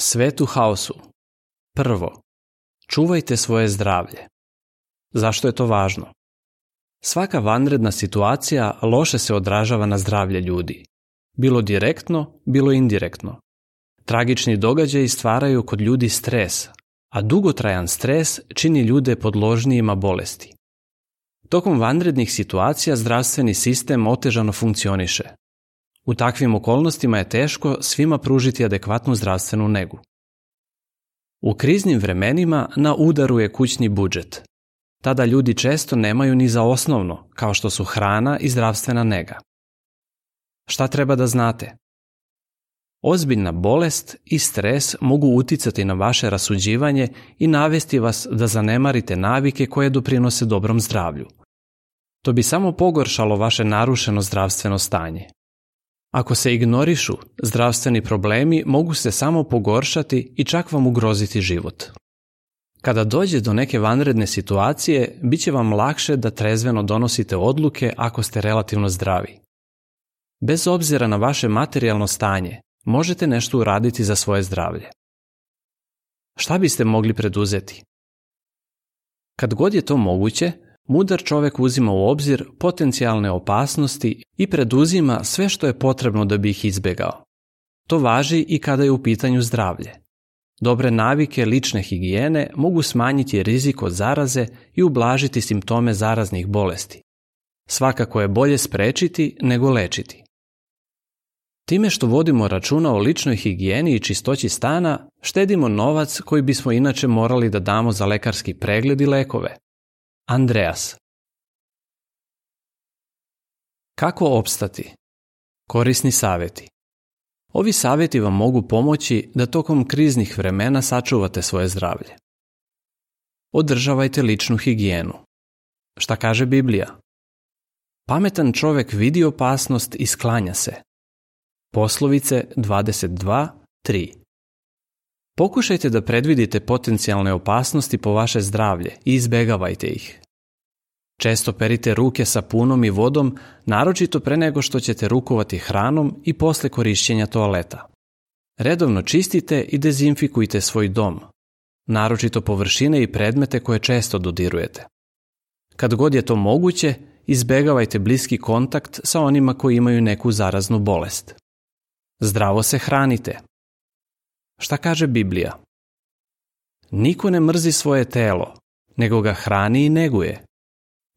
Svetu haosu. Prvo, čuvajte svoje zdravlje. Zašto je to važno? Svaka vanredna situacija loše se odražava na zdravlje ljudi. Bilo direktno, bilo indirektno. Tragični događaji stvaraju kod ljudi stres, a dugotrajan stres čini ljude podložnijima bolesti. Tokom vanrednih situacija zdravstveni sistem otežano funkcioniše, U takvim okolnostima je teško svima pružiti adekvatnu zdravstvenu negu. U kriznim vremenima na udaru je kućni budžet. Tada ljudi često nemaju ni za osnovno, kao što su hrana i zdravstvena nega. Šta treba da znate? Ozbiljna bolest i stres mogu uticati na vaše rasuđivanje i navesti vas da zanemarite navike koje doprinose dobrom zdravlju. To bi samo pogoršalo vaše narušeno zdravstveno stanje. Ako se ignorišu, zdravstveni problemi mogu se samo pogoršati i čak vam ugroziti život. Kada dođe do neke vanredne situacije, bit će vam lakše da trezveno donosite odluke ako ste relativno zdravi. Bez obzira na vaše materijalno stanje, možete nešto uraditi za svoje zdravlje. Šta biste mogli preduzeti? Kad god je to moguće, mudar čovek uzima u obzir potencijalne opasnosti i preduzima sve što je potrebno da bi ih izbegao. To važi i kada je u pitanju zdravlje. Dobre navike lične higijene mogu smanjiti rizik od zaraze i ublažiti simptome zaraznih bolesti. Svakako je bolje sprečiti nego lečiti. Time što vodimo računa o ličnoj higijeni i čistoći stana, štedimo novac koji bismo inače morali da damo za lekarski pregled i lekove – Andreas Kako opstati? Korisni saveti Ovi saveti vam mogu pomoći da tokom kriznih vremena sačuvate svoje zdravlje. Održavajte ličnu higijenu. Šta kaže Biblija? Pametan čovjek vidi opasnost i sklanja se. Poslovice 22.3 Pokušajte da predvidite potencijalne opasnosti po vaše zdravlje i izbegavajte ih. Često perite ruke sapunom i vodom, naročito pre nego što ćete rukovati hranom i posle korišćenja toaleta. Redovno čistite i dezinfikujte svoj dom, naročito površine i predmete koje često dodirujete. Kad god je to moguće, izbegavajte bliski kontakt sa onima koji imaju neku zaraznu bolest. Zdravo se hranite – Šta kaže Biblija? Niko ne mrzi svoje telo, nego ga hrani i neguje.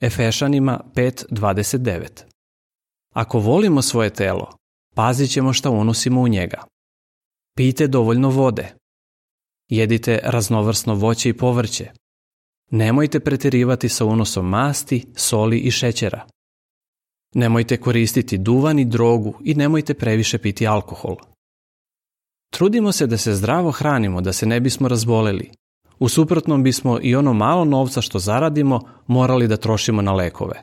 Efešanima 5.29 Ako volimo svoje telo, pazit ćemo šta unosimo u njega. Pijte dovoljno vode. Jedite raznovrsno voće i povrće. Nemojte preterivati sa unosom masti, soli i šećera. Nemojte koristiti duvan i drogu i nemojte previše piti alkohol. Trudimo se da se zdravo hranimo, da se ne bismo razboleli. U suprotnom bismo i ono malo novca što zaradimo morali da trošimo na lekove.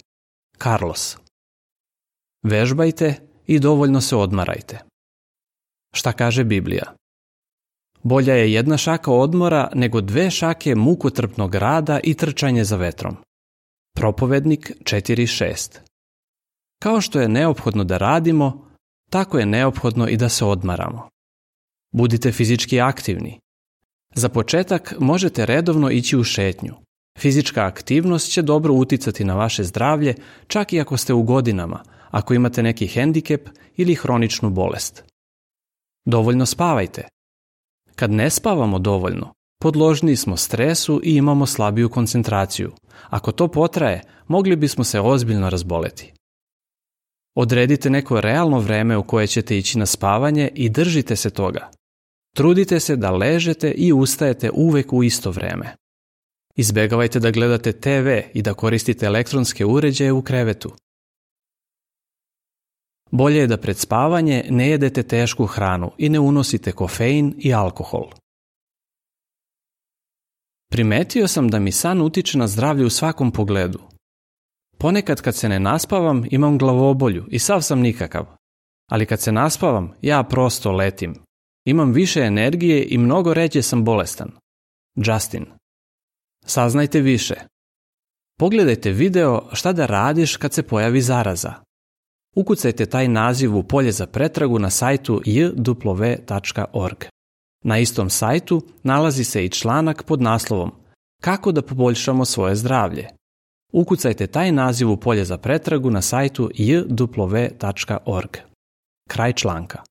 Carlos Vežbajte i dovoljno se odmarajte. Šta kaže Biblija? Bolja je jedna šaka odmora nego dve šake mukotrpnog rada i trčanje za vetrom. Propovednik 4.6 Kao što je neophodno da radimo, tako je neophodno i da se odmaramo. Budite fizički aktivni. Za početak možete redovno ići u šetnju. Fizička aktivnost će dobro uticati na vaše zdravlje, čak i ako ste u godinama, ako imate neki hendikep ili hroničnu bolest. Dovoljno spavajte. Kad ne spavamo dovoljno, podložniji smo stresu i imamo slabiju koncentraciju. Ako to potraje, mogli bismo se ozbiljno razboleti. Odredite neko realno vreme u koje ćete ići na spavanje i držite se toga. Trudite se da ležete i ustajete uvek u isto vreme. Izbegavajte da gledate TV i da koristite elektronske uređaje u krevetu. Bolje je da pred spavanje ne jedete tešku hranu i ne unosite kofein i alkohol. Primetio sam da mi san utiče na zdravlje u svakom pogledu. Ponekad kad se ne naspavam imam glavobolju i sav sam nikakav. Ali kad se naspavam ja prosto letim. Imam više energije i mnogo ređe sam bolestan. Justin. Saznajte više. Pogledajte video šta da radiš kad se pojavi zaraza. Ukucajte taj naziv u polje za pretragu na sajtu jw.org. Na istom sajtu nalazi se i članak pod naslovom Kako da poboljšamo svoje zdravlje. Ukucajte taj naziv u polje za pretragu na sajtu jw.org. Kraj članka.